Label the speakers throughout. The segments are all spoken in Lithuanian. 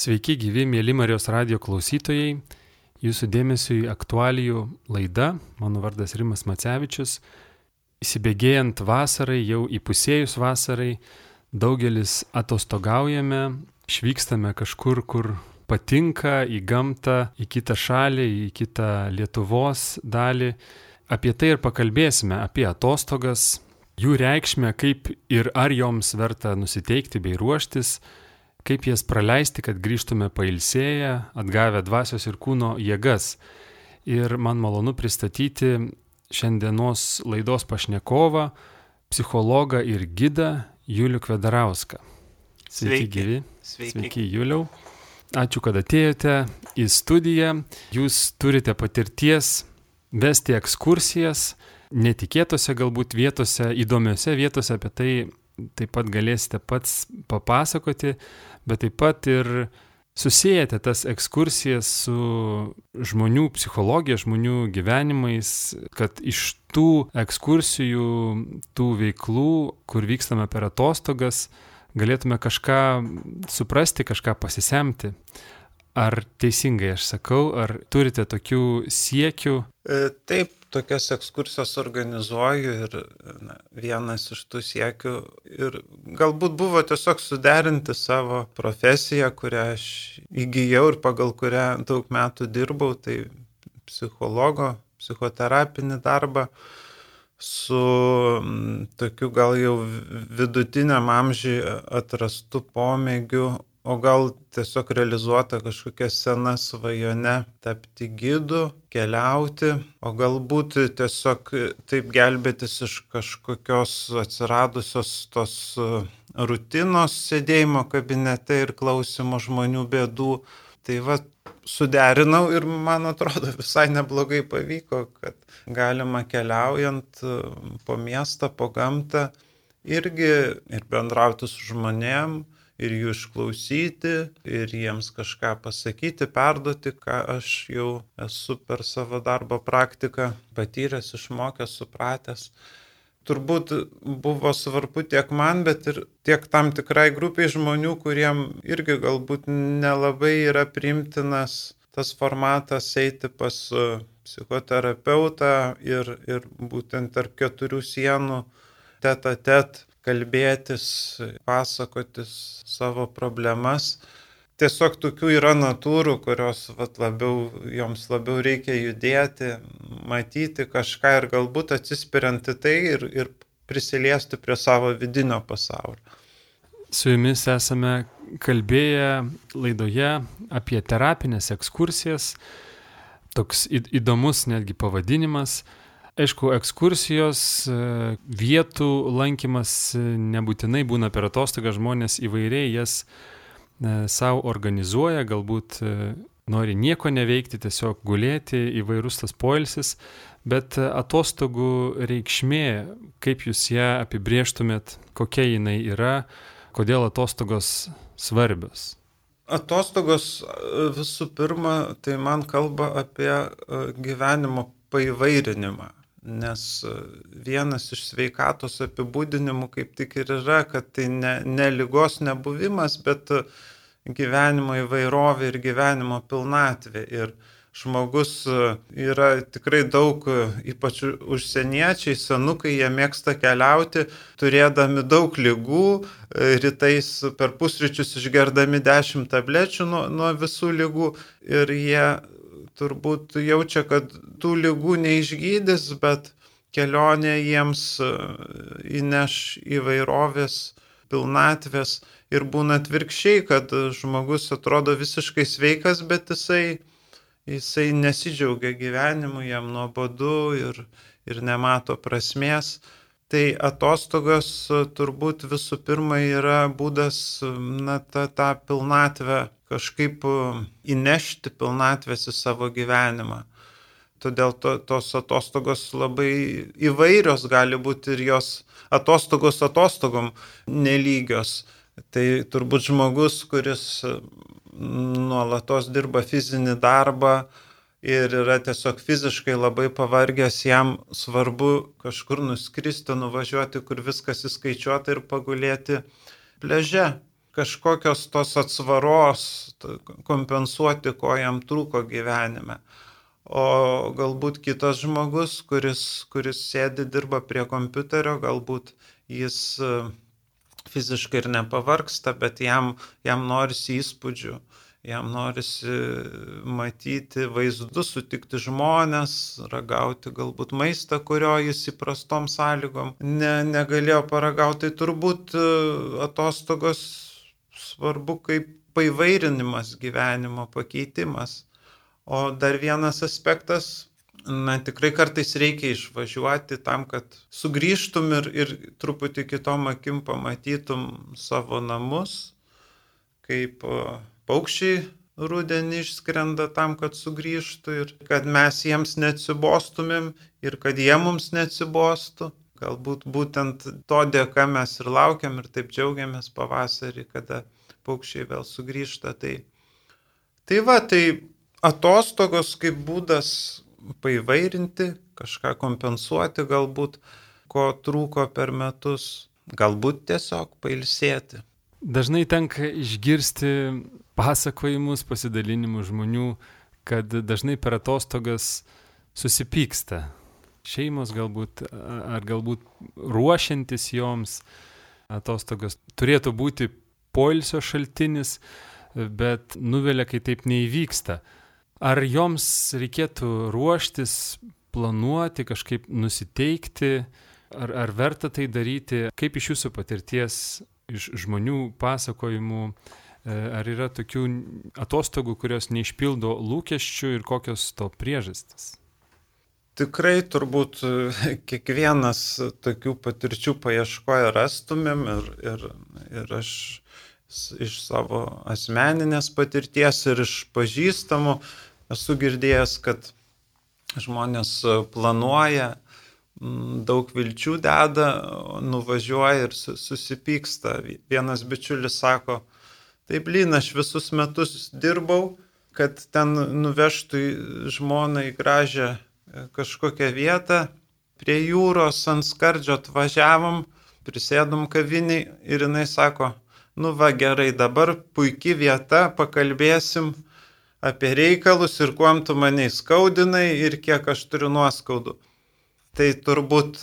Speaker 1: Sveiki gyvi, mėly Marijos radio klausytojai. Jūsų dėmesio į aktualijų laida. Mano vardas Rimas Macevičius. Įsibėgėjant vasarai, jau įpusėjus vasarai, daugelis atostogaujame, išvykstame kažkur, kur patinka, į gamtą, į kitą šalį, į kitą Lietuvos dalį. Apie tai ir pakalbėsime, apie atostogas, jų reikšmę, kaip ir ar joms verta nusiteikti bei ruoštis, kaip jas praleisti, kad grįžtume pailsėję, atgavę dvasios ir kūno jėgas. Ir man malonu pristatyti šiandienos laidos pašnekovą, psichologą ir gidą Julių Kvedarauską. Sveiki, Sveiki gyvi. Sveiki. Sveiki, Juliau. Ačiū, kad atėjote į studiją. Jūs turite patirties vesti ekskursijas netikėtose galbūt vietose, įdomiose vietose, apie tai taip pat galėsite pats papasakoti, bet taip pat ir susijęte tas ekskursijas su žmonių psichologija, žmonių gyvenimais, kad iš tų ekskursijų, tų veiklų, kur vykstame per atostogas, galėtume kažką suprasti, kažką pasisemti. Ar teisingai aš sakau, ar turite tokių siekių?
Speaker 2: E, taip, tokias ekskursijas organizuoju ir na, vienas iš tų siekių ir galbūt buvo tiesiog suderinti savo profesiją, kurią aš įgyjau ir pagal kurią daug metų dirbau, tai psichologo, psichoterapinį darbą su tokiu gal jau vidutiniam amžiui atrastu pomėgiu o gal tiesiog realizuota kažkokia sena svajone tapti gidu, keliauti, o galbūt tiesiog taip gelbėtis iš kažkokios atsiradusios tos e, rutinos sėdėjimo kabinete ir klausimo žmonių bėdų. Tai va, suderinau ir man atrodo visai neblogai pavyko, kad galima keliaujant e, po miestą, po gamtą irgi ir bendrauti su žmonėm, ir jų išklausyti, ir jiems kažką pasakyti, perduoti, ką aš jau esu per savo darbo praktiką patyręs, išmokęs, supratęs. Turbūt buvo svarbu tiek man, bet ir tiek tam tikrai grupiai žmonių, kuriem irgi galbūt nelabai yra primtinas tas formatas eiti pas psichoterapeutą ir, ir būtent tarp keturių sienų tet a tet kalbėtis, pasakotis savo problemas. Tiesiog tokių yra natūrų, kurios vat, labiau, joms labiau reikia judėti, matyti kažką ir galbūt atsispiriant į tai ir, ir prisiliesti prie savo vidinio pasaulio.
Speaker 1: Su jumis esame kalbėję laidoje apie terapinės ekskursijas. Toks įdomus netgi pavadinimas Aišku, ekskursijos, e, vietų lankymas e, nebūtinai būna per atostogą, žmonės įvairiai jas e, savo organizuoja, galbūt nori nieko neveikti, tiesiog gulėti, įvairus tas poilsis, bet atostogų reikšmė, kaip jūs ją apibrieštumėt, kokia jinai yra, kodėl atostogos svarbios.
Speaker 2: Atostogos visų pirma, tai man kalba apie gyvenimo paivairinimą. Nes e, vienas iš sveikatos apibūdinimų kaip tik ir yra, kad tai ne, ne lygos nebuvimas, bet e, gyvenimo įvairovė ir gyvenimo pilnatvė. Ir žmogus e, yra tikrai daug, ypač užsieniečiai, senukai, jie mėgsta keliauti, turėdami daug lygų, rytais per pusryčius išgerdami 10 tablečių nuo, nuo visų lygų ir jie turbūt jaučia, kad tų lygų neišgydys, bet kelionė jiems e, įneš įvairovės, pilnatvės ir būna atvirkščiai, kad žmogus atrodo visiškai sveikas, bet jisai, jisai nesidžiaugia gyvenimu, jam nuobodu ir, ir nemato prasmės. Tai atostogos turbūt visų pirma yra būdas na, tą, tą pilnatvę kažkaip e, įnešti pilnatvės į savo gyvenimą. Todėl to, tos atostogos labai įvairios gali būti ir jos atostogos atostogom nelygios. Tai turbūt žmogus, kuris nuolatos dirba fizinį darbą ir yra tiesiog fiziškai labai pavargęs, jam svarbu kažkur nuskristi, nuvažiuoti, kur viskas įskaičiuota ir pagulėti pleže kažkokios tos atsvaros kompensuoti, ko jam trūko gyvenime. O galbūt kitas žmogus, kuris, kuris sėdi, dirba prie kompiuterio, galbūt jis e, fiziškai ir nepavarksta, bet jam, jam norisi įspūdžių jam norisi matyti vaizdus, sutikti žmonės, ragauti galbūt maistą, kurio jis įprastom sąlygom ne, negalėjo paragauti. Tai turbūt e, atostogos svarbu kaip paivairinimas gyvenimo, pakeitimas. O dar vienas aspektas, na tikrai kartais reikia išvažiuoti tam, kad sugrįžtum ir, ir truputį kitom akim pamatytum savo namus, kaip paukščiai rudenį išskrenda tam, kad sugrįžtų ir kad mes jiems neatsibostumėm ir kad jie mums neatsibostų. Galbūt būtent to dėka mes ir laukiam ir taip džiaugiamės pavasarį, kada paukščiai vėl sugrįžta. Tai, tai va, tai atostogos kaip būdas paivairinti, kažką kompensuoti galbūt, ko trūko per metus, galbūt tiesiog pailsėti.
Speaker 1: Dažnai tenka išgirsti pasakojimus, pasidalinimus žmonių, kad dažnai per atostogas susipyksta. Šeimos galbūt, ar galbūt ruošiantis joms atostogas turėtų būti poilsio šaltinis, bet nuvelia, kai taip neįvyksta. Ar joms reikėtų ruoštis, planuoti, kažkaip nusiteikti, ar, ar verta tai daryti, kaip iš jūsų patirties, iš žmonių pasakojimų, E, ar yra tokių atostogų, kurios neišpildo lūkesčių ir kokios to priežastis?
Speaker 2: Tikrai turbūt e, kiekvienas tokių patirčių paieškoja rastumėm ir, ir, ir aš iš savo asmeninės patirties ir iš pažįstamų esu girdėjęs, kad žmonės planuoja, daug vilčių deda, nuvažiuoja ir susipyksta. Vienas bičiulis sako, Tai blin, aš visus metus dirbau, kad ten nuvežtų žmoną į gražią kažkokią vietą. Prie jūros ant skardžio atvažiavom, prisėdom kaviniai ir jinai sako, nu va gerai, dabar puikia vieta, pakalbėsim apie reikalus ir kuom tu mane skaudinai ir kiek aš turiu nuoskaudų. Tai turbūt,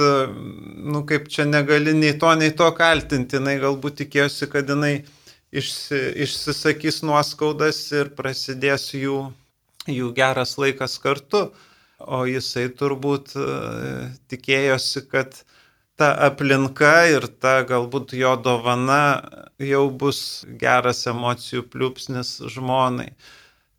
Speaker 2: nu kaip čia negali nei to, nei to kaltinti, jinai galbūt tikėjosi, kad jinai išsi, išsisakys nuoskaudas ir prasidės jų, jų geras laikas kartu. O jisai turbūt e, tikėjosi, kad ta aplinka ir ta galbūt jo dovana jau bus geras emocijų pliūpsnis žmonai.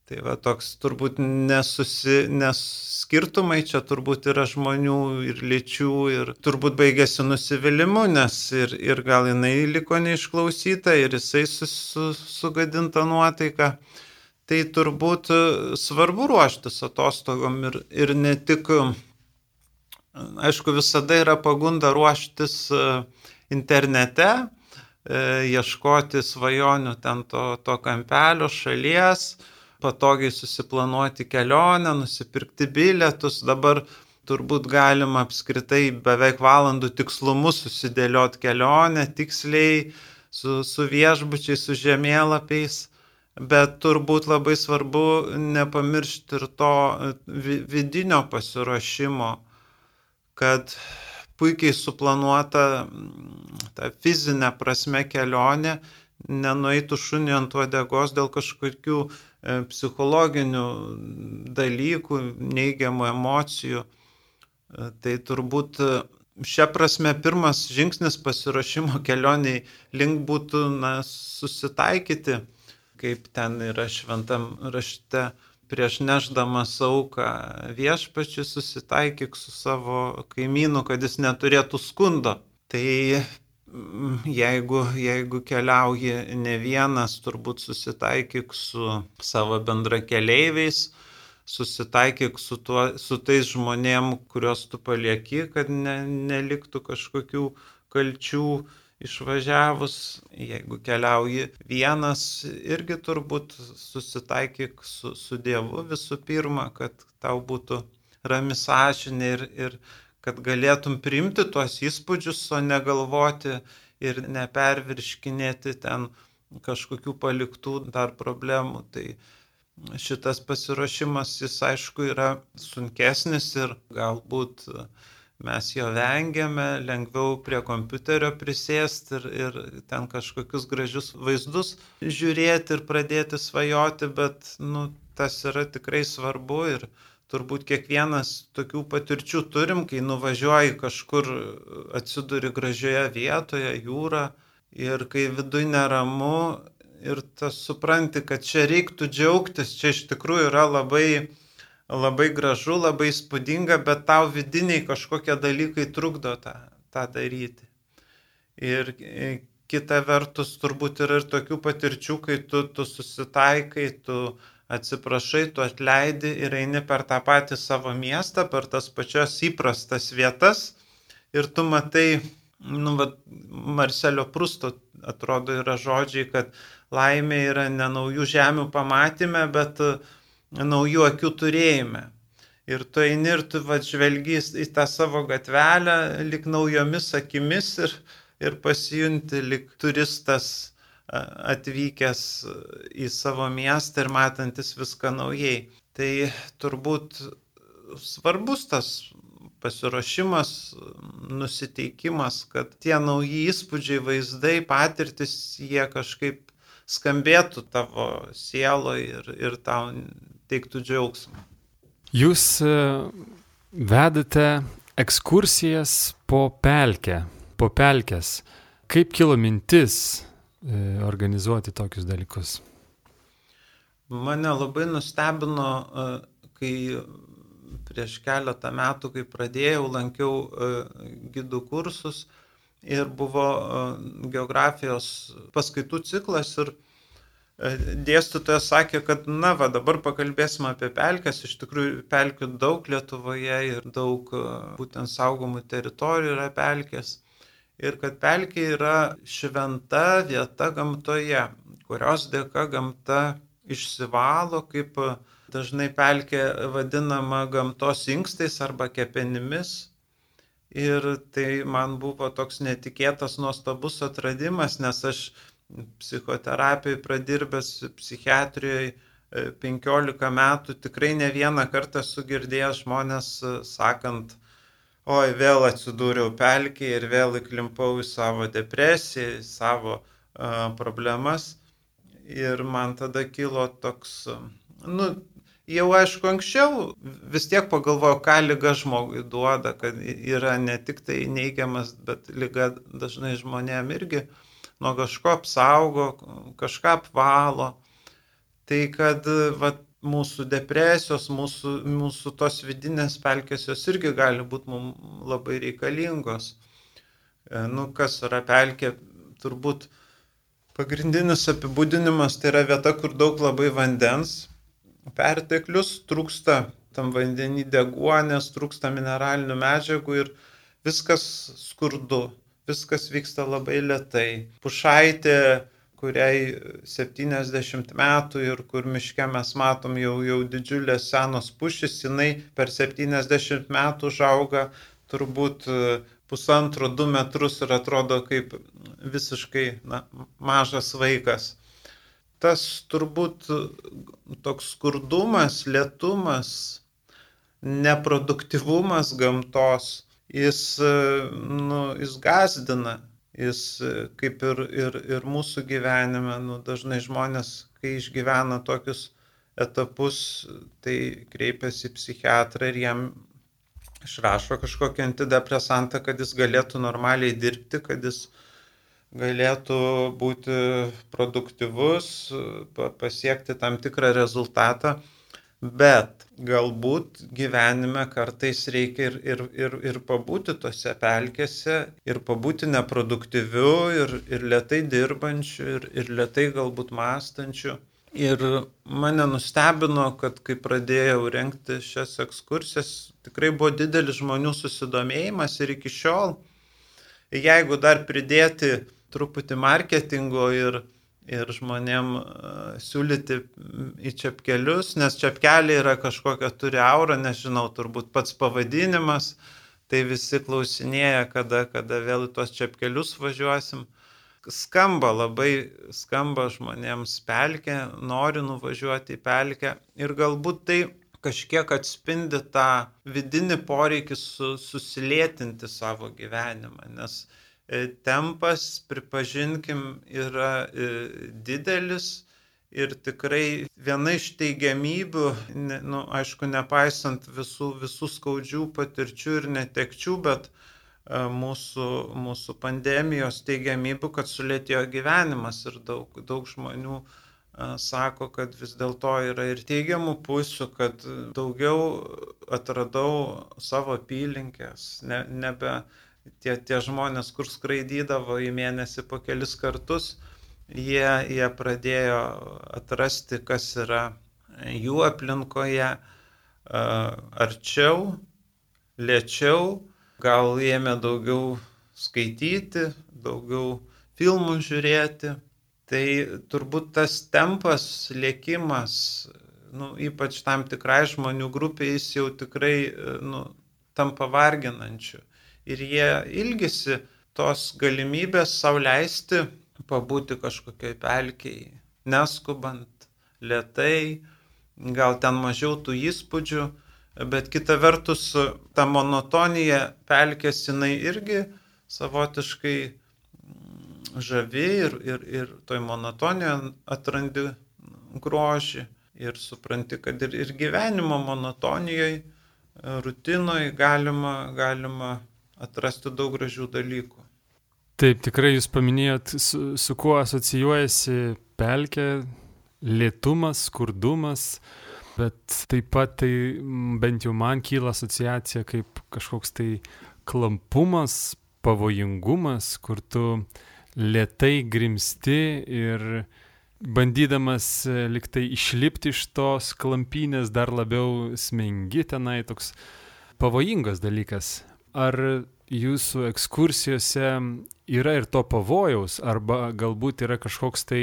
Speaker 2: Tai va toks turbūt nesusi, nes skirtumai čia turbūt yra žmonių ir lyčių ir turbūt baigėsi nusivylimu, nes ir, ir gal jinai liko neišklausyta ir jisai su, su, sugadinta nuotaika. Tai turbūt svarbu ruoštis atostogom ir, ir ne tik, aišku, visada yra pagunda ruoštis e, internete, e, ieškoti svajonių ten to, to kampelio šalies, patogiai susiplanuoti kelionę, nusipirkti bilietus. Dabar turbūt galima apskritai beveik valandų tikslumu susidėlioti kelionę tiksliai su, su viešbučiai, su žemėlapiais. Bet turbūt labai svarbu nepamiršti ir to vidinio pasiruošimo, kad puikiai suplanuota ta fizinė prasme kelionė nenueitų šunį ant uodegos dėl kažkokių E, psichologinių dalykų, neigiamų emocijų. E, tai turbūt e, šia prasme pirmas žingsnis pasiruošimo kelioniai link būtų na, susitaikyti, kaip ten yra šventam rašte, prieš neždamas auką viešpačiui susitaikyk su savo kaimynu, kad jis neturėtų skundo. Tai jeigu, jeigu keliauji ne vienas, turbūt susitaikyk su savo bendrakeleiviais, susitaikyk su, tuo, su tais žmonėm, kuriuos tu palieki, kad ne, neliktų kažkokių kalčių išvažiavus. Jeigu keliauji vienas, irgi turbūt susitaikyk su, su Dievu visų pirma, kad tau būtų rami sąžinė ir, ir kad galėtum priimti tuos įspūdžius, o negalvoti ir nepervirškinėti ten kažkokių paliktų dar problemų. Tai šitas pasiruošimas, jis aišku yra sunkesnis ir galbūt mes jo vengiame, lengviau prie kompiuterio prisėsti ir, ir ten kažkokius gražius vaizdus žiūrėti ir pradėti svajoti, bet nu, tas yra tikrai svarbu ir turbūt kiekvienas tokių patirčių turim, kai nuvažiuoji kažkur, atsiduri gražioje vietoje, jūra ir kai viduje neramu ir tas supranti, kad čia reiktų džiaugtis, čia iš tikrųjų yra labai, labai gražu, labai spūdinga, bet tau vidiniai kažkokie dalykai trukdo tą, tą daryti. Ir e, kita vertus turbūt yra ir tokių patirčių, kai tu, tu susitaikai, tu atsiprašai, tu atleidi ir eini per tą patį savo miestą, per tas pačias įprastas vietas ir tu matai, nu, va, Marcelio Prusto atrodo yra žodžiai, kad laimė yra ne naujų žemių pamatymė, bet e, naujų akių turėjime. Ir tu eini ir tu va, žvelgi į tą savo gatvelę lik naujomis akimis ir, ir pasijunti lik turistas atvykęs į savo miestą ir matantis viską naujai. Tai turbūt svarbus tas pasiruošimas, nusiteikimas, kad tie nauji įspūdžiai, vaizdai, patirtis, jie kažkaip skambėtų tavo sieloje ir, ir tau teiktų džiaugsmą.
Speaker 1: Jūs e, vedate ekskursijas po pelkę, po pelkės. Kaip kilo mintis E, organizuoti tokius dalykus?
Speaker 2: Mane labai nustebino, e, kai prieš keletą metų, kai pradėjau, lankiau gidų kursus ir buvo geografijos paskaitų ciklas ir dėstytojas sakė, kad na va dabar pakalbėsime apie pelkes, iš tikrųjų pelkių daug Lietuvoje ir daug būtent saugomų teritorijų yra pelkės ir kad pelkė yra šventa vieta gamtoje, kurios dėka gamta išsivalo, kaip dažnai pelkė vadinama gamtos inkstais arba kepenimis. Ir tai man buvo toks netikėtas, nuostabus atradimas, nes aš psichoterapijai pradirbęs psichiatrijoje 15 metų tikrai ne vieną kartą sugirdėjęs žmonės sakant, oi, vėl atsidūriau pelkėje ir vėl įklimpau į savo depresiją, į savo uh, problemas. Ir man tada kilo toks, nu, jau aišku, anksčiau vis tiek pagalvojau, ką lyga žmogui duoda, kad yra ne tik tai neigiamas, bet lyga dažnai žmonėm irgi nuo kažko apsaugo, kažką apvalo. Tai kad, vat, mūsų depresijos, mūsų, mūsų tos vidinės pelkės jos irgi gali būti mums labai reikalingos. E, nu, kas yra pelkė, turbūt pagrindinis apibūdinimas tai yra vieta, kur daug labai vandens, perteklius, trūksta tam vandenį deguonės, trūksta mineralinių medžiagų ir viskas skurdu, viskas vyksta labai lietai. Pušaitė kuriai 70 metų ir kur miške mes matom jau, jau didžiulės senos pušis, jinai per 70 metų užauga turbūt e, pusantro, du metrus ir atrodo kaip visiškai na, mažas vaikas. Tas turbūt toks skurdumas, lietumas, neproduktivumas gamtos, jis, e, nu, jis gazdina jis kaip ir, ir, ir mūsų gyvenime, nu, dažnai žmonės, kai išgyvena tokius etapus, tai kreipiasi į psichiatrą ir jam išrašo kažkokį antidepresantą, kad jis galėtų normaliai dirbti, kad jis galėtų būti produktyvus, pasiekti tam tikrą rezultatą. Bet galbūt gyvenime kartais reikia ir, ir, ir, ir pabūti tose pelkėse, ir pabūti neproduktyviu, ir, ir lietai dirbančiu, ir, ir lietai galbūt mąstančiu. Ir mane nustebino, kad kai pradėjau renkti šias ekskursijas, tikrai buvo didelis žmonių susidomėjimas ir iki šiol, jeigu dar pridėti truputį marketingo ir, ir žmonėm siūlyti į čepkelius, nes čepkeliai yra kažkokia turi aurą, nežinau, turbūt pats pavadinimas, tai visi klausinėja, kada, kada vėl į tuos čepkelius važiuosim. skamba labai, skamba žmonėms pelkė, nori nuvažiuoti į pelkę ir galbūt tai kažkiek atspindi tą vidinį poreikį su, susilėtinti savo gyvenimą, nes e, tempas, pripažinkim, yra e, didelis ir tikrai viena iš teigiamybių, ne, nu, aišku, nepaisant visų, visų skaudžių patirčių ir netekčių, bet e, mūsų, mūsų pandemijos teigiamybių, kad sulėtėjo gyvenimas ir daug, daug žmonių sako, kad vis dėlto yra ir teigiamų pusių, kad daugiau atradau savo apylinkės, ne, nebe tie, tie žmonės, kur skraidydavo į mėnesį po kelis kartus, jie, jie pradėjo atrasti, kas yra jų aplinkoje arčiau, lėčiau, gal ėmė daugiau skaityti, daugiau filmų žiūrėti Tai turbūt tas tempas, lėkimas, nu, ypač tam tikrai žmonių grupiai, jis jau tikrai nu, tampa varginančiu. Ir jie ilgisi tos galimybės sauliaisti pabūti kažkokiai pelkiai, neskubant, lietai, gal ten mažiau tų įspūdžių, bet kita vertus ta monotonija pelkės jinai irgi savotiškai žavi ir, ir, ir toj monotonijoje atrandi grožį ir supranti, kad ir, ir gyvenimo monotonijoje, rutinoje galima, galima atrasti daug gražių dalykų.
Speaker 1: Taip, tikrai jūs paminėjot, su, su kuo asocijuojasi pelkė, lėtumas, skurdumas, bet taip pat tai bent jau man kyla asociacija kaip kažkoks tai klampumas, pavojingumas, kur tu lietai grimsti ir bandydamas e, liktai išlipti iš tos klampynės dar labiau smengi tenai toks pavojingas dalykas. Ar jūsų ekskursijose yra ir to pavojaus, arba galbūt yra kažkoks tai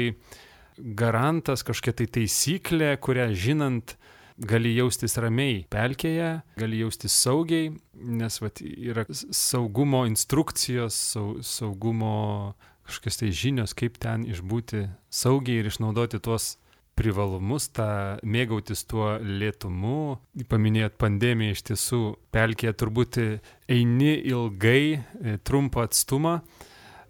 Speaker 1: garantas, kažkokia tai taisyklė, kurią žinant gali jaustis ramiai pelkėje, gali jaustis saugiai, nes vat, yra saugumo instrukcijos, saugumo kažkokios tai žinios, kaip ten išbūti saugiai ir išnaudoti tuos privalumus, tą mėgautis tuo lėtumu. Paminėjot pandemiją iš tiesų, pelkėje turbūt eini ilgai, e, trumpą atstumą.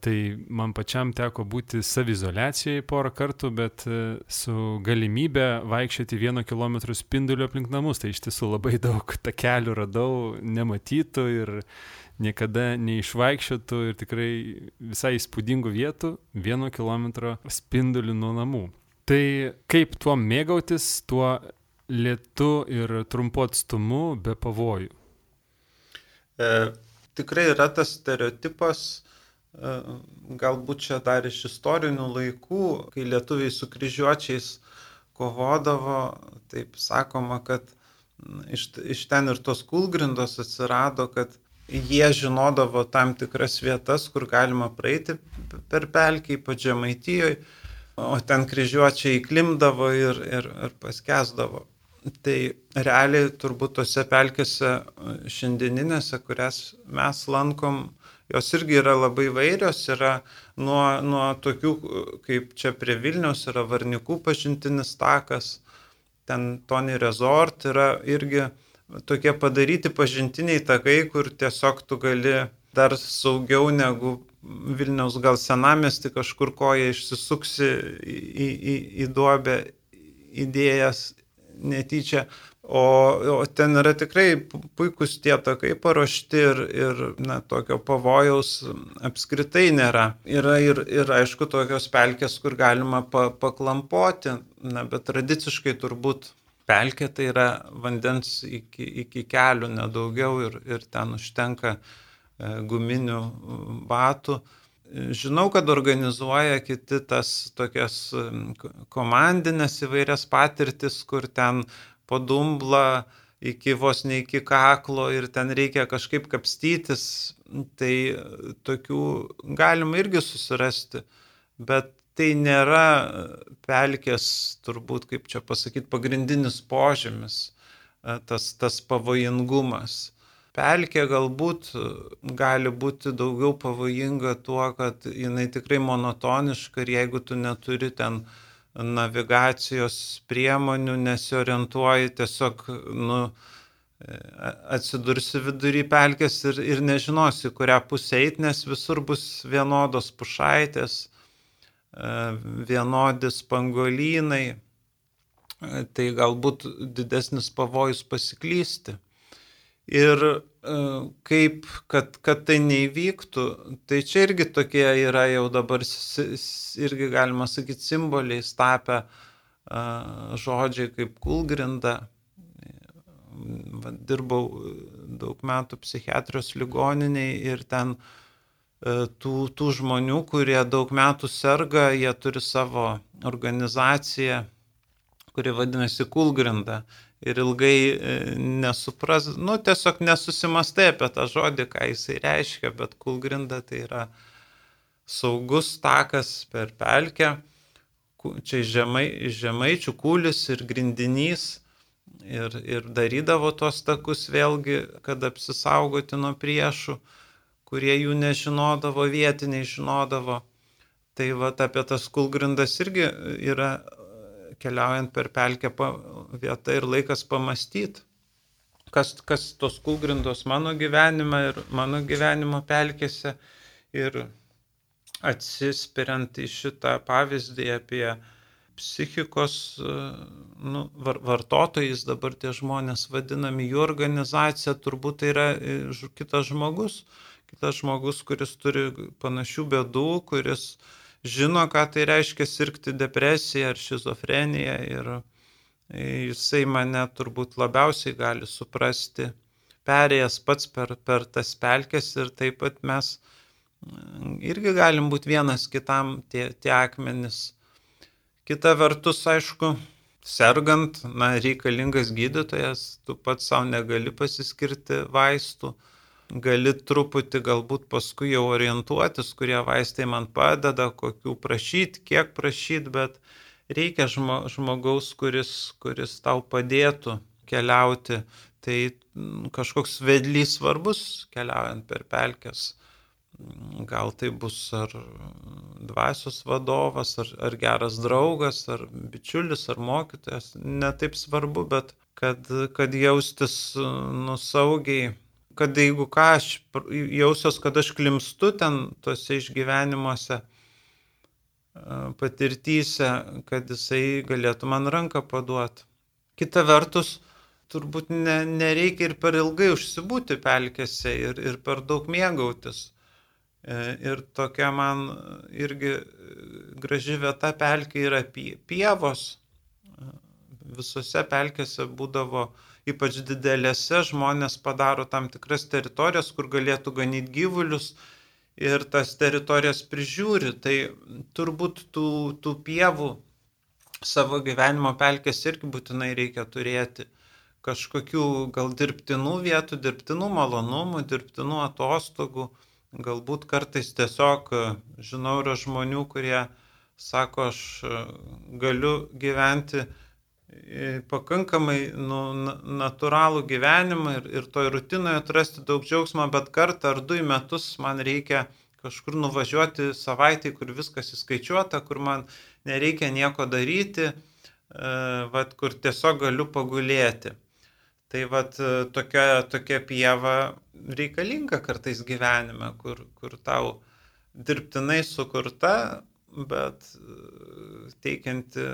Speaker 1: Tai man pačiam teko būti savizolacijoje porą kartų, bet e, su galimybė vaikščioti vieno kilometro spinduliu aplink namus. Tai iš tiesų labai daug takelių radau, nematytų ir niekada neišvaikščiotų ir tikrai visai įspūdingų vietų vieno kilometro spinduliu nuo namų. Tai kaip tuo mėgautis, tuo lietu ir trumpu atstumu be pavojų?
Speaker 2: E, tikrai yra tas stereotipas, e, galbūt čia dar iš istorinių laikų, kai lietuviai su kryžiuočiais kovodavo, taip sakoma, kad iš, iš ten ir tos kulgrindos atsirado, kad jie žinodavo tam tikras vietas, kur galima praeiti per pelkį, ypač žemaitijoje, o ten kryžiuočiai įklimdavo ir, ir, ir paskesdavo. Tai realiai turbūt tose pelkėse šiandieninėse, kurias mes lankom, jos irgi yra labai vairios, yra nuo, nuo tokių, kaip čia prie Vilnius yra Varnikų pažintinis takas, ten Tony Resort yra irgi tokie padaryti pažintiniai takai, kur tiesiog tu gali dar saugiau negu Vilniaus gal senamesti kažkur koja išsisuksi į, į, į duobę idėjas netyčia. O, o ten yra tikrai puikus tie takai paruošti ir, ir na, tokio pavojaus apskritai nėra. Yra ir, ir aišku tokios pelkės, kur galima pa, paklampoti, na, bet tradiciškai turbūt pelkė tai yra vandens iki, iki kelių nedaugiau ir, ir ten užtenka e, guminių batų. Žinau, kad organizuoja kiti tas tokias komandinės įvairias patirtis, kur ten po dumblą iki vos ne iki kaklo ir ten reikia kažkaip kapstytis, tai tokių galima irgi susirasti, bet tai nėra pelkės, turbūt, kaip čia pasakyti, pagrindinis požymis, e, tas, tas pavojingumas. Pelkė galbūt gali būti daugiau pavojinga tuo, kad jinai tikrai monotoniška ir jeigu tu neturi ten navigacijos priemonių, nesiorientuoji, tiesiog nu, atsidursi vidury pelkės ir, ir nežinosi, kurią pusę eiti, nes visur bus vienodos pušaitės, vienodi spangolynai, tai galbūt didesnis pavojus pasiklysti. Ir e, kaip, kad, kad tai neįvyktų, tai čia irgi tokie yra jau dabar, irgi galima sakyti, simboliai tapę žodžiai kaip kulgrinda. Dirbau daug metų psichiatrijos ligoniniai ir ten e, tų, tų žmonių, kurie daug metų serga, jie turi savo organizaciją, kuri vadinasi Kulgrinda ir ilgai e, nesupras, nu tiesiog nesusimastai apie tą žodį, ką jisai reiškia, bet kulgrinda tai yra saugus takas per pelkę, čia žemai, žemaičių kūlis ir grindinys ir, ir darydavo tos takus vėlgi, kad apsisaugoti nuo priešų, kurie jų nežinodavo, vietiniai žinodavo. Tai va apie tas kulgrindas irgi yra keliaujant per pelkę vieta ir laikas pamastyti, kas, kas tos kūgrindos mano gyvenime ir mano gyvenimo pelkėse. Ir atsispiriant į šitą pavyzdį apie psichikos nu, var, vartotojais, dabar tie žmonės vadinami, jų organizacija turbūt tai yra e, kitas žmogus, kitas žmogus, kuris turi panašių bėdų, kuris uh, žino, ką tai reiškia sirgti depresiją ar šizofreniją ir jisai mane turbūt labiausiai gali suprasti, perėjęs pats per, per tas pelkes ir taip pat mes mm, irgi galim būti vienas kitam tie, tie akmenys. Kita vertus, aišku, sergant, na, reikalingas gydytojas, tu pats savo negali pasiskirti vaistų gali truputį galbūt paskui jau orientuotis, kurie vaistai man padeda, kokių prašyti, kiek prašyti, bet reikia žmogaus, kuris, kuris tau padėtų keliauti. Tai mm, kažkoks vedlys svarbus keliaujant per pelkes. Gal tai bus ar dvasios vadovas, ar, ar geras draugas, ar bičiulis, ar mokytojas. Netaip svarbu, bet kad, kad jaustis nusaugiai kad jeigu ką aš jausios, kad aš klimstu ten tuose išgyvenimuose, patirtyse, kad jisai galėtų man ranką paduoti. Kita vertus, turbūt ne, nereikia ir per ilgai užsibūti pelkėse ir, ir per daug mėgautis. E, ir tokia man irgi graži vieta pelkė yra pievos. Visose pelkėse būdavo uh, ypač didelėse žmonės padaro tam tikras teritorijas, kur galėtų ganyti gyvulius ir tas teritorijas prižiūri. Tai turbūt tų, tų pievų savo gyvenimo pelkės irgi būtinai reikia turėti kažkokių gal dirbtinų vietų, dirbtinų malonumų, dirbtinų atostogų. Galbūt kartais tiesiog, žinau, yra žmonių, kurie sako, aš galiu gyventi pakankamai nu, natūralų gyvenimą ir, ir toj rutinoje atrasti daug džiaugsmo, bet kartą ar du į metus man reikia kažkur nuvažiuoti savaitį, kur viskas įskaičiuota, kur man nereikia nieko daryti, e, vat, kur tiesiog galiu pagulėti. Tai vat, e, tokia, tokia pieva reikalinga kartais gyvenime, kur, kur tau dirbtinai sukurta, bet e, teikianti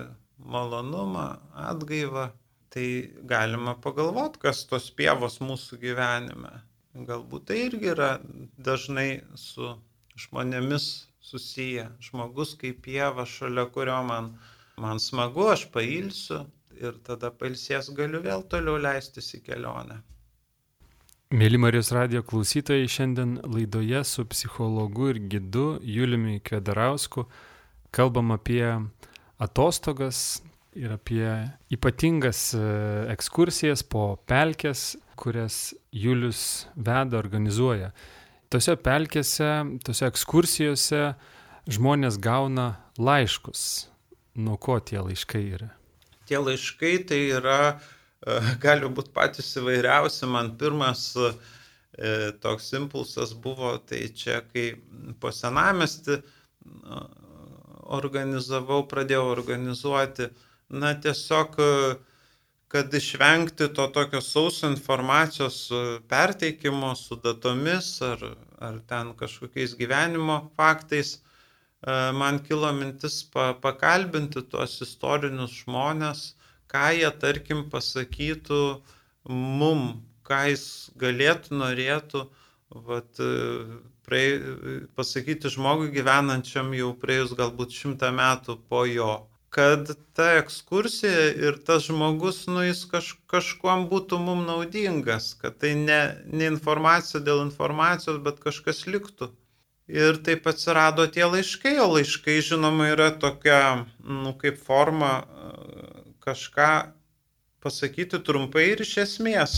Speaker 2: malonumą, atgaivą, tai galima pagalvoti, kas tos pievos mūsų gyvenime. Galbūt tai irgi yra dažnai su žmonėmis susiję. Žmogus kaip pieva, šalia kurio man, man smagu, aš pailsiu ir tada pailsės galiu vėl toliau leistis į kelionę.
Speaker 1: Mėly Marijos radio klausytojai, šiandien laidoje su psichologu ir gidu Juliumi Kvedarausku kalbam apie atostogas ir apie ypatingas e, ekskursijas po pelkes, kurias Julius veda, organizuoja. Tose pelkėse, tose ekskursijose žmonės gauna laiškus. Nuo ko tie laiškai yra?
Speaker 2: Tie laiškai tai yra, e, gali būti patys įvairiausi. Man pirmas e, toks impulsas buvo, tai čia, kai po senamesti organizavau, pradėjau organizuoti, na tiesiog, kad išvengti to tokio sauso informacijos perteikimo su datomis ar, ar ten kažkokiais gyvenimo faktais, man kilo mintis pa, pakalbinti tuos istorinius žmonės, ką jie, tarkim, pasakytų mum, ką jis galėtų, norėtų, vat, praei, pasakyti žmogui gyvenančiam jau praėjus galbūt šimtą metų po jo, kad ta ekskursija ir tas žmogus, nu jis kaž, kažkuom būtų mum naudingas, kad tai ne, ne informacija dėl informacijos, bet kažkas liktų. Ir taip atsirado tie laiškai, o laiškai, žinoma, yra tokia, nu, kaip forma kažką pasakyti trumpai ir iš esmės.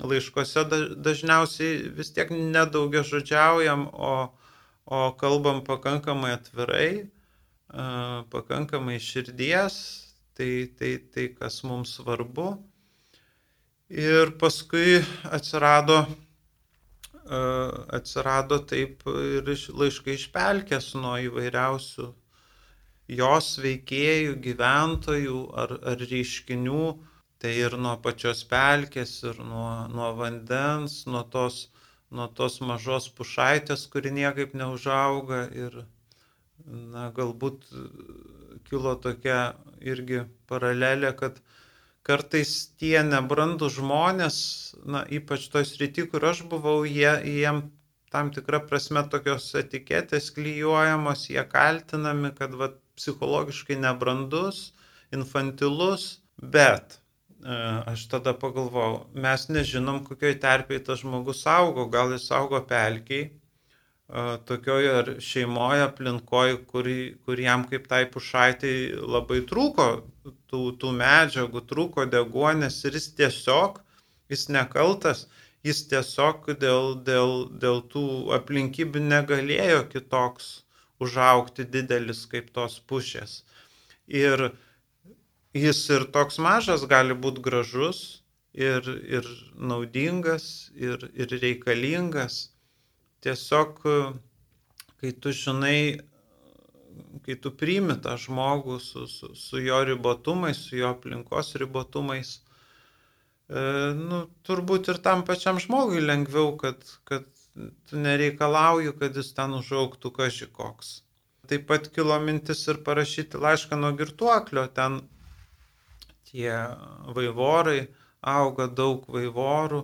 Speaker 2: Laiškose dažniausiai vis tiek nedaugia žodžiaujam, o, o kalbam pakankamai atvirai, pakankamai širdies, tai, tai, tai kas mums svarbu. Ir paskui atsirado, atsirado taip ir laiškai išpelkės nuo įvairiausių jos veikėjų, gyventojų ar, ar reiškinių, tai ir nuo pačios pelkės, ir nuo, nuo vandens, nuo tos, nuo tos mažos pušaitės, kuri niekaip neužauga. Ir na, galbūt kilo tokia irgi paralelė, kad kartais tie nebrandų žmonės, na, ypač toj srity, kur aš buvau, jie, jiem tam tikrą prasme tokios etiketės klyjuojamos, jie kaltinami, kad vat, psichologiškai nebrandus, infantilus, bet aš tada pagalvojau, mes nežinom, kokioj terpiai tas žmogus augo, gal jis augo pelkiai, e, tokioje ar šeimoje aplinkoje, kur, kur jam kaip tai pušaitai labai trūko tų, tų medžiagų, trūko degonės ir jis tiesiog, jis nekaltas, jis tiesiog dėl, dėl, dėl tų aplinkybių negalėjo kitoks užaukti didelis kaip tos pušės. Ir jis ir toks mažas gali būti gražus ir, ir naudingas ir, ir reikalingas. Tiesiog, kai tu žinai, kai tu priimi tą žmogų su, su, su jo ribotumais, su jo aplinkos ribotumais, e, nu, turbūt ir tam pačiam žmogui lengviau, kad, kad tu nereikalauji, kad jis ten užauktų kažkoks. Taip pat kilo mintis ir parašyti laišką nuo girtuoklio, ten tie vaivorai, auga daug vaivorų,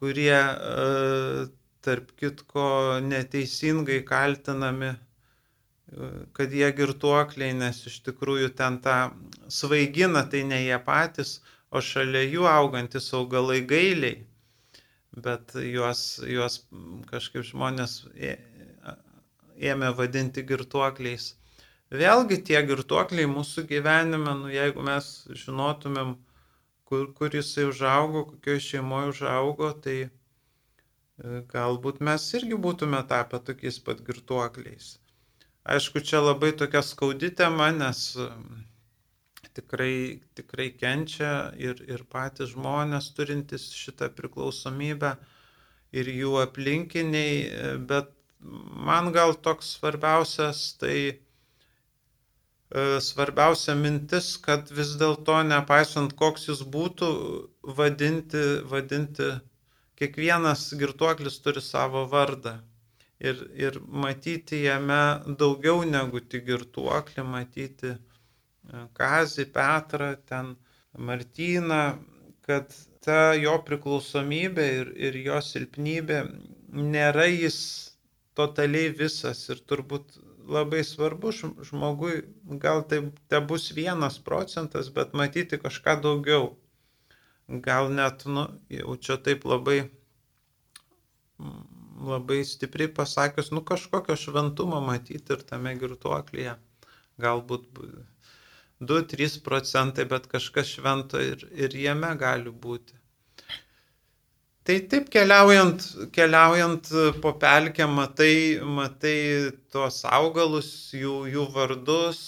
Speaker 2: kurie, e, tarp kitko, neteisingai kaltinami, e, kad jie girtuokliai, nes iš tikrųjų ten tą svaigina, tai ne jie patys, o šalia jų augantis augalai gailiai bet juos, juos kažkaip žmonės ėmė vadinti girtuokliais. Vėlgi tie girtuokliai mūsų gyvenime, nu, jeigu mes žinotumėm, kur, kur jisai užaugo, kokioje šeimoje užaugo, tai e, galbūt mes irgi būtume tapę tokiais pat girtuokliais. Aišku, čia labai tokia skaudi tema, nes tikrai, tikrai kenčia ir, ir patys žmonės turintys šitą priklausomybę ir jų aplinkiniai, bet man gal toks svarbiausias tai e, svarbiausia mintis, kad vis dėlto, nepaisant koks jis būtų, vadinti, vadinti, kiekvienas girtuoklis turi savo vardą. Ir, ir matyti jame daugiau negu tik girtuoklį, matyti Kazį, Petrą, ten Martyną, kad ta jo priklausomybė ir, ir jo silpnybė nėra jis totaliai visas ir turbūt labai svarbu žmogui, gal tai te bus vienas procentas, bet matyti kažką daugiau. Gal net, nu, jau čia taip labai, labai stipriai pasakius, nu kažkokio šventumo matyti ir tame girtuoklyje. Galbūt 2-3 procentai, bet kažkas švento ir, ir jame gali būti. Tai taip keliaujant, keliaujant po pelkę, matai, matai tuos augalus, jų, jų vardus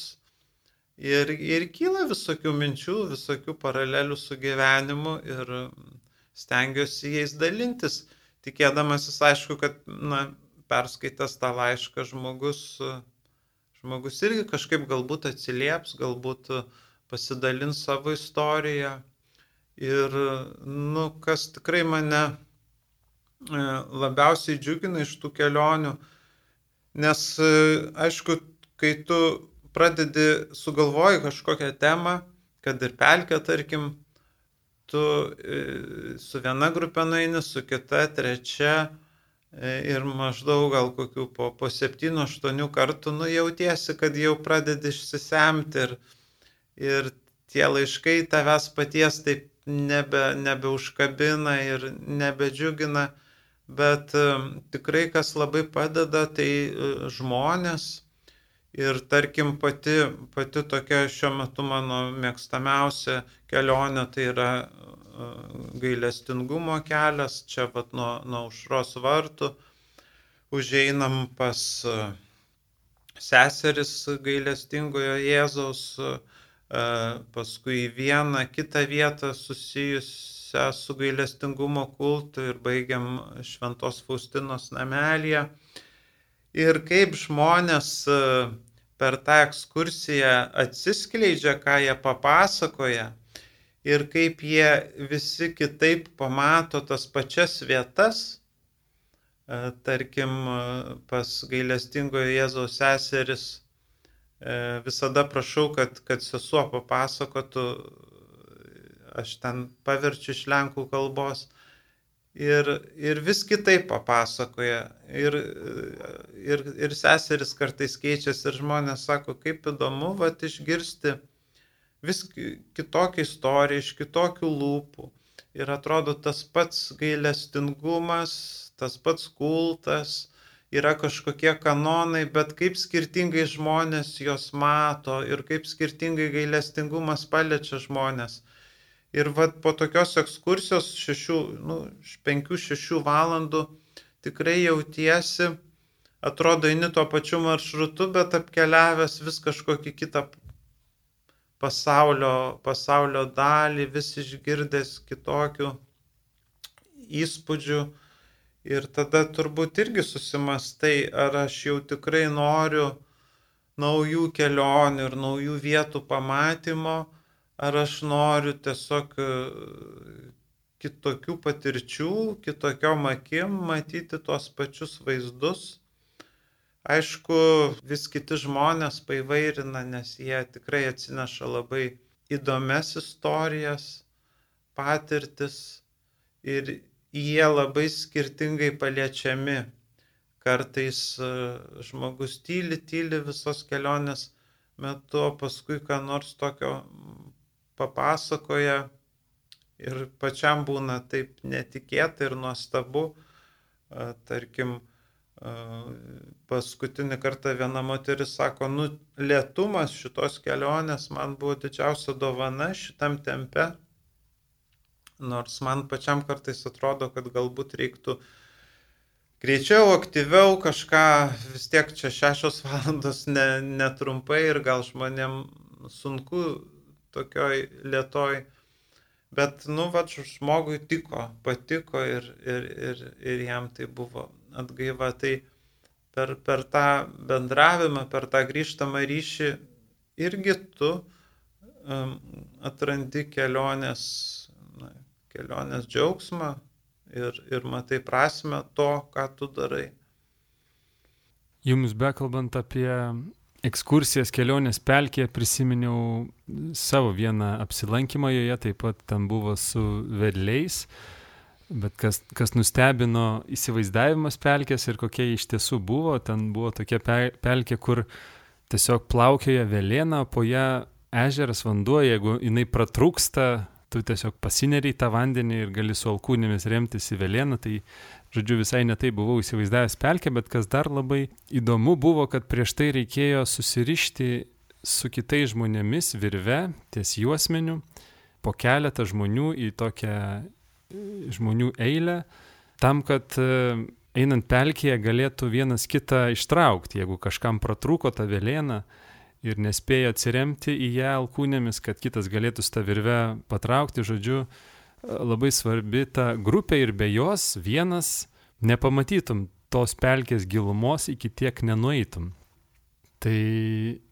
Speaker 2: ir, ir kyla visokių minčių, visokių paralelių su gyvenimu ir stengiuosi jais dalintis. tikėdamasis aišku, kad, na, perskaitęs tą laišką žmogus, žmogus irgi kažkaip galbūt atsilieps, galbūt pasidalins savo istoriją. Ir, nu, kas tikrai mane e, labiausiai džiugina iš tų kelionių, nes, e, aišku, kai tu pradedi sugalvoji kažkokią temą, kad ir pelkę, tarkim, tu e, su viena grupė nueini, su kita, trečia ir maždaug gal kokių po, po 7-8 kartų nu jautiesi, kad jau pradedi išsisemti ir, ir tie laiškai tavęs paties taip nebe, nebeužkabina ir nebedžiugina, bet e, tikrai kas labai padeda, tai žmonės, Ir tarkim pati, pati tokia šiuo metu mano mėgstamiausia kelionė tai yra e, gailestingumo kelias, čia pat nuo, nuo užros vartų užeinam pas e, seseris gailestingojo Jėzaus, e, paskui į vieną kitą vietą susijusią su gailestingumo kultu ir baigiam Šventos Faustinos namelėje ir kaip žmonės e, per tą ekskursiją atsiskleidžia, ką jie papasakoja ir kaip jie visi kitaip pamato tas pačias vietas, e, tarkim, pas gailestingojo Jėzaus seseris e, visada prašau, kad, kad sesuo papasakotų, aš ten paverčiu iš lenkų kalbos, ir, ir vis kitaip papasakoja. Ir, ir, ir seseris kartais keičiasi ir žmonės sako, kaip įdomu, va, išgirsti vis kitokią istoriją iš kitokių lūpų. Ir atrodo tas pats gailestingumas, tas pats kultas, yra kažkokie kanonai, bet kaip skirtingai žmonės juos mato ir kaip skirtingai gailestingumas paliečia žmonės. Ir vat, po tokios ekskursijos 5-6 nu, valandų tikrai jautiesi, atrodo, eini tuo pačiu maršrutu, bet apkeliavęs vis kažkokį kitą pasaulio, pasaulio dalį, vis išgirdęs kitokių įspūdžių. Ir tada turbūt irgi susimastai, ar aš jau tikrai noriu naujų kelionių ir naujų vietų pamatymo, ar aš noriu tiesiog e, kitokių patirčių, kitokiom akim matyti tuos pačius vaizdus. Aišku, vis kiti žmonės paivairina, nes jie tikrai atsineša labai įdomias istorijas, patirtis ir jie labai skirtingai paliečiami. Kartais e, žmogus tyli, tyli visos kelionės metu, o paskui ką nors tokio papasakoja ir pačiam būna taip netikėta ir nuostabu. Tarkim, paskutinį kartą viena moteris sako, nu, lietumas šitos kelionės man buvo didžiausia dovana šitam tempe, nors man pačiam kartais atrodo, kad galbūt reiktų greičiau, aktyviau kažką, vis tiek čia šešios valandos netrumpai ne ir gal žmonėm sunku tokioj lietoj. Bet, nu, va, žmogui tiko, patiko ir, ir, ir, ir jam tai buvo atgaiva. Tai per, per tą bendravimą, per tą grįžtamą ryšį irgi tu um, atrandi kelionės, kelionės džiaugsmą ir, ir matai prasme to, ką tu darai.
Speaker 1: Jums bekalbant apie ekskursijas kelionės pelkėje prisiminiau savo vieną apsilankymą joje, taip pat ten buvo su vedliais, bet kas, kas nustebino įsivaizdavimas pelkės ir kokie iš tiesų buvo, ten buvo tokia pelkė, kur tiesiog plaukioja vėlėna, po ją ežeras vanduo, jeigu jinai pratrūksta, tu tiesiog pasineriai tą vandenį ir gali su alkūnėmis remtis į vėlėną, tai žodžiu, visai netai buvau įsivaizdavęs pelkę, bet kas dar labai įdomu buvo, kad prieš tai reikėjo susirišti su kitais žmonėmis virve ties juosmeniu, po keletą žmonių į tokią e, žmonių eilę, tam, kad e, einant pelkėje galėtų vienas kitą ištraukti, jeigu kažkam pratrūko tą vėlieną ir nespėjo atsiremti į ją alkūnėmis, kad kitas galėtų tą virvę patraukti, žodžiu, labai svarbi ta grupė ir be jos vienas nepamatytum tos pelkės gilumos, iki tiek nenueitum. Tai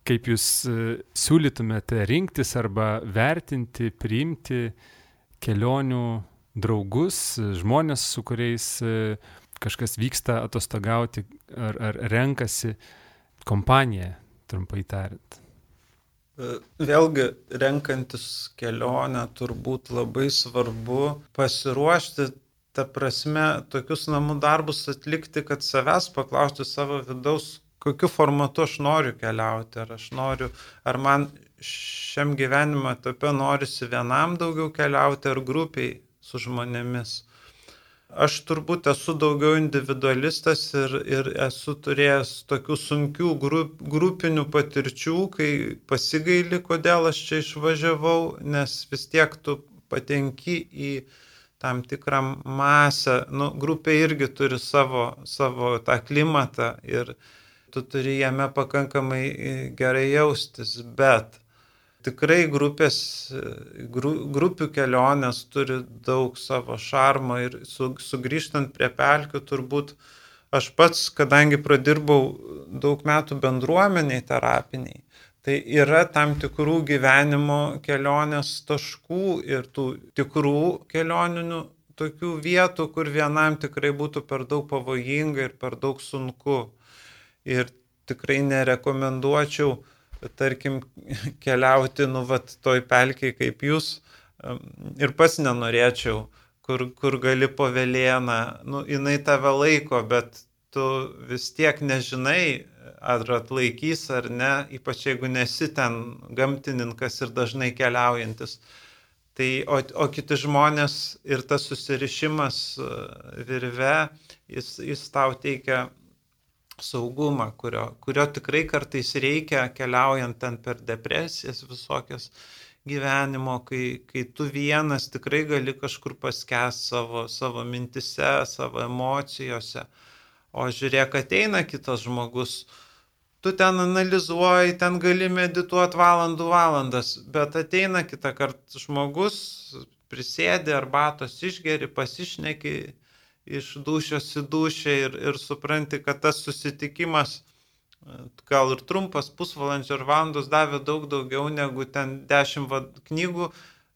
Speaker 1: kaip jūs e, siūlytumėte rinktis arba vertinti, priimti kelionių draugus, žmonės, su kuriais e, kažkas vyksta atostogauti ar, ar renkasi kompaniją, trumpai tariant.
Speaker 2: E, vėlgi, renkantis kelionę, turbūt labai svarbu pasiruošti, ta prasme, tokius namų darbus atlikti, kad savęs paklausti savo vidaus, kokiu formatu aš noriu keliauti, ar aš noriu, ar man šiam gyvenimo etape norisi vienam daugiau keliauti, ar grupiai su žmonėmis aš turbūt esu daugiau individualistas ir, ir esu turėjęs tokių sunkių grup, grupinių patirčių, kai pasigaili, kodėl aš čia išvažiavau, nes vis tiek tu patenki į tam tikrą masę, nu, grupė irgi turi savo, savo tą klimatą ir tu turi jame pakankamai gerai jaustis, bet tikrai grupės, gru, grupių kelionės turi daug savo šarmo ir su, sugrįžtant prie pelkių turbūt aš pats, kadangi pradirbau daug metų bendruomeniai terapiniai, tai yra tam tikrų gyvenimo kelionės taškų ir tų tikrų kelioninių tokių vietų, kur vienam tikrai būtų per daug pavojinga ir per daug sunku. Ir tikrai nerekomenduočiau tarkim, keliauti, nu, vat, toj pelkiai kaip jūs ir pats nenorėčiau, kur, kur gali po vėlieną, nu, jinai tave laiko, bet tu vis tiek nežinai, ar atlaikys ar ne, ypač jeigu nesi ten gamtininkas ir dažnai keliaujantis. Tai, o, o kiti žmonės ir tas susirišimas e, virve, jis, jis tau teikia saugumą, kurio, kurio tikrai kartais reikia keliaujant ten per depresijas visokias gyvenimo, kai, kai tu vienas tikrai gali kažkur paskęs savo, savo mintise, savo emocijose. O žiūrėk, ateina kitas žmogus, tu ten analizuoji, ten gali medituoti valandų valandas, bet ateina kitą kartą žmogus, prisėdi arbatos išgeri, pasišneki iš dušios į dušę ir, ir supranti, kad tas susitikimas, gal ir trumpas pusvalandžio ar valandos davė daug daugiau negu ten dešimt knygų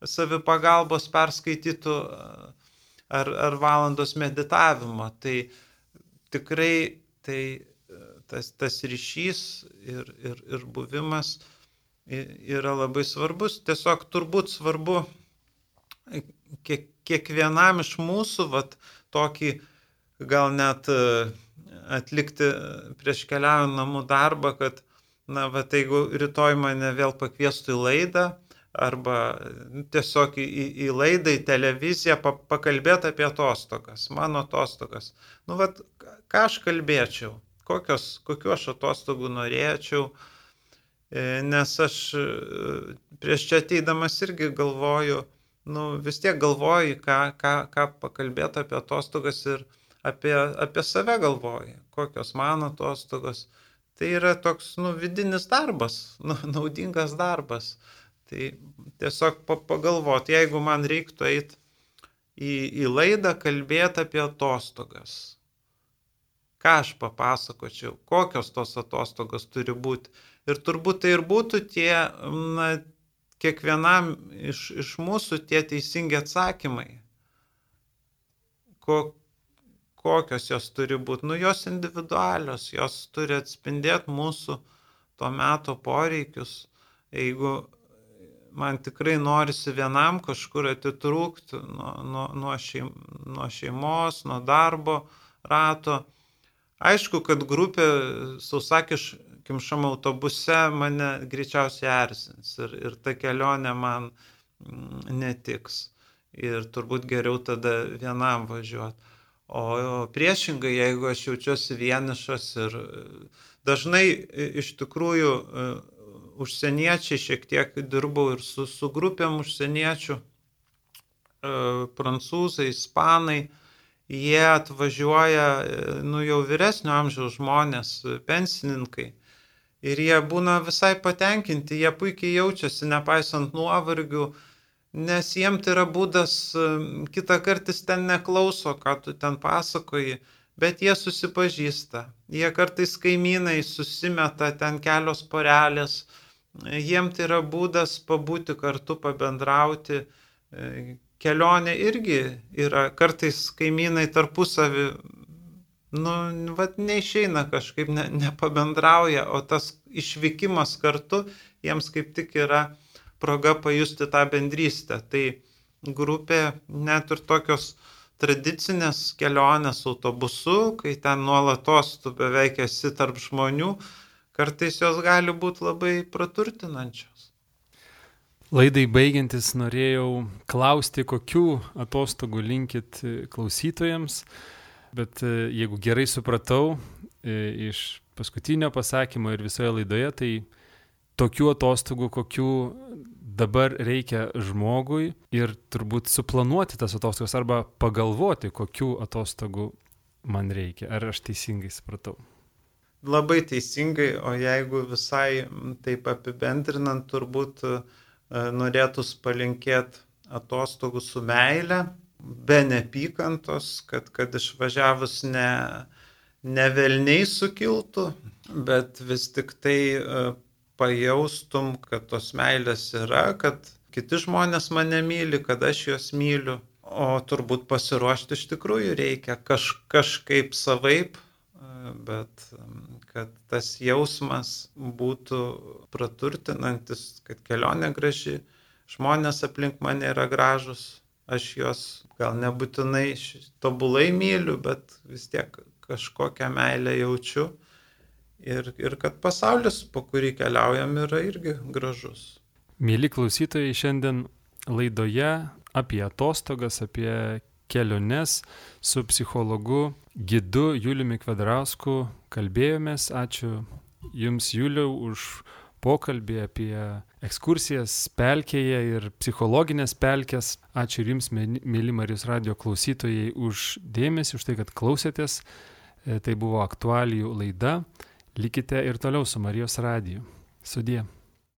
Speaker 2: savipagalbos perskaitytų ar, ar valandos meditavimo. Tai tikrai tai tas, tas ryšys ir, ir, ir buvimas yra labai svarbus. Tiesiog turbūt svarbu kiek, kiekvienam iš mūsų, vat, tokį gal net e, atlikti prieš keliaujant namų darbą, kad, na, va, tai jeigu rytoj mane vėl pakviestų į laidą, arba tiesiog į, į, į laidą, į televiziją pa, pakalbėti apie atostogas, mano atostogas. Nu, vat, ką aš kalbėčiau, kokios, kokiu aš atostogų norėčiau, e, nes aš e, prieš čia ateidamas irgi galvoju, nu, vis tiek galvoji, ką, ką, ką pakalbėti apie atostogas ir apie, apie save galvoji, kokios mano atostogos. Tai yra toks nu, vidinis darbas, nu, naudingas darbas. Tai tiesiog pagalvoti, jeigu man reiktų eiti į, į laidą kalbėti apie atostogas, ką aš papasakočiau, kokios tos atostogos turi būti. Ir turbūt tai ir būtų tie na, kiekvienam iš, iš mūsų tie teisingi atsakymai. Ko, kokios jos turi būti? Nu, jos individualios, jos turi atspindėti mūsų to meto poreikius. Jeigu man tikrai norisi vienam kažkur atitrūkti nuo, nuo, nuo, šeim, nuo šeimos, nuo darbo rato. Aišku, kad grupė sausakiš, kimšam autobuse mane greičiausiai erzins ir, ir ta kelionė man mm, netiks. Ir turbūt geriau tada vienam važiuoti. O priešingai, jeigu aš jaučiuosi vienišas ir dažnai iš tikrųjų e, užsieniečiai šiek tiek dirbau ir su, su grupėm užsieniečių, e, prancūzai, ispanai, jie atvažiuoja, e, nu jau vyresnio amžiaus žmonės, pensininkai ir jie būna visai patenkinti, jie puikiai jaučiasi, nepaisant nuovargių, nes jiem tai yra būdas, kitą kartą ten neklauso, ką tu ten pasakoji, bet jie susipažįsta. Jie kartais kaimynai susimeta ten kelios porelės, jiem tai yra būdas pabūti kartu, pabendrauti. Kelionė irgi yra, kartais kaimynai tarpusavį nu, vat neišeina kažkaip, ne, nepabendrauja, o tas išvykimas kartu jiems kaip tik yra proga pajusti tą bendrystę. Tai grupė net ir tokios tradicinės kelionės autobusu, kai ten nuolatos tu beveik esi tarp žmonių, kartais jos gali būti labai praturtinančios.
Speaker 1: Laidai baigiantis norėjau klausti, kokių atostogų linkit klausytojams bet e, jeigu gerai supratau e, iš paskutinio pasakymo ir visoje laidoje, tai tokių atostogų, kokių dabar reikia žmogui ir turbūt suplanuoti tas atostogas arba pagalvoti, kokių atostogų man reikia. Ar aš teisingai supratau?
Speaker 2: Labai teisingai, o jeigu visai taip apibendrinant, turbūt e, norėtus palinkėti atostogų su meile, be nepykantos, kad, kad išvažiavus ne, ne velniai sukiltų, bet vis tik tai e, pajaustum, kad tos meilės yra, kad kiti žmonės mane myli, kad aš juos myliu. O turbūt pasiruošti iš tikrųjų reikia kaž, kažkaip savaip, e, bet kad tas jausmas būtų praturtinantis, kad kelionė graži, žmonės aplink mane yra gražus, aš juos gal nebūtinai tobulai myliu, bet vis tiek kažkokią meilę jaučiu. Ir, ir kad pasaulis, po kurį keliaujam, yra irgi gražus.
Speaker 1: Mėly klausytojai, šiandien laidoje apie atostogas, apie keliones su psichologu Gidu Juliumi Kvadrausku kalbėjomės. Ačiū Jums, Juliau, už pokalbį apie ekskursijas pelkėje ir psichologinės pelkės. Ačiū ir Jums, mėly Marijos radio klausytojai, už dėmesį, už tai, kad klausėtės. E, tai buvo aktualijų laida. Likite ir toliau su Marijos radiju. Sudie.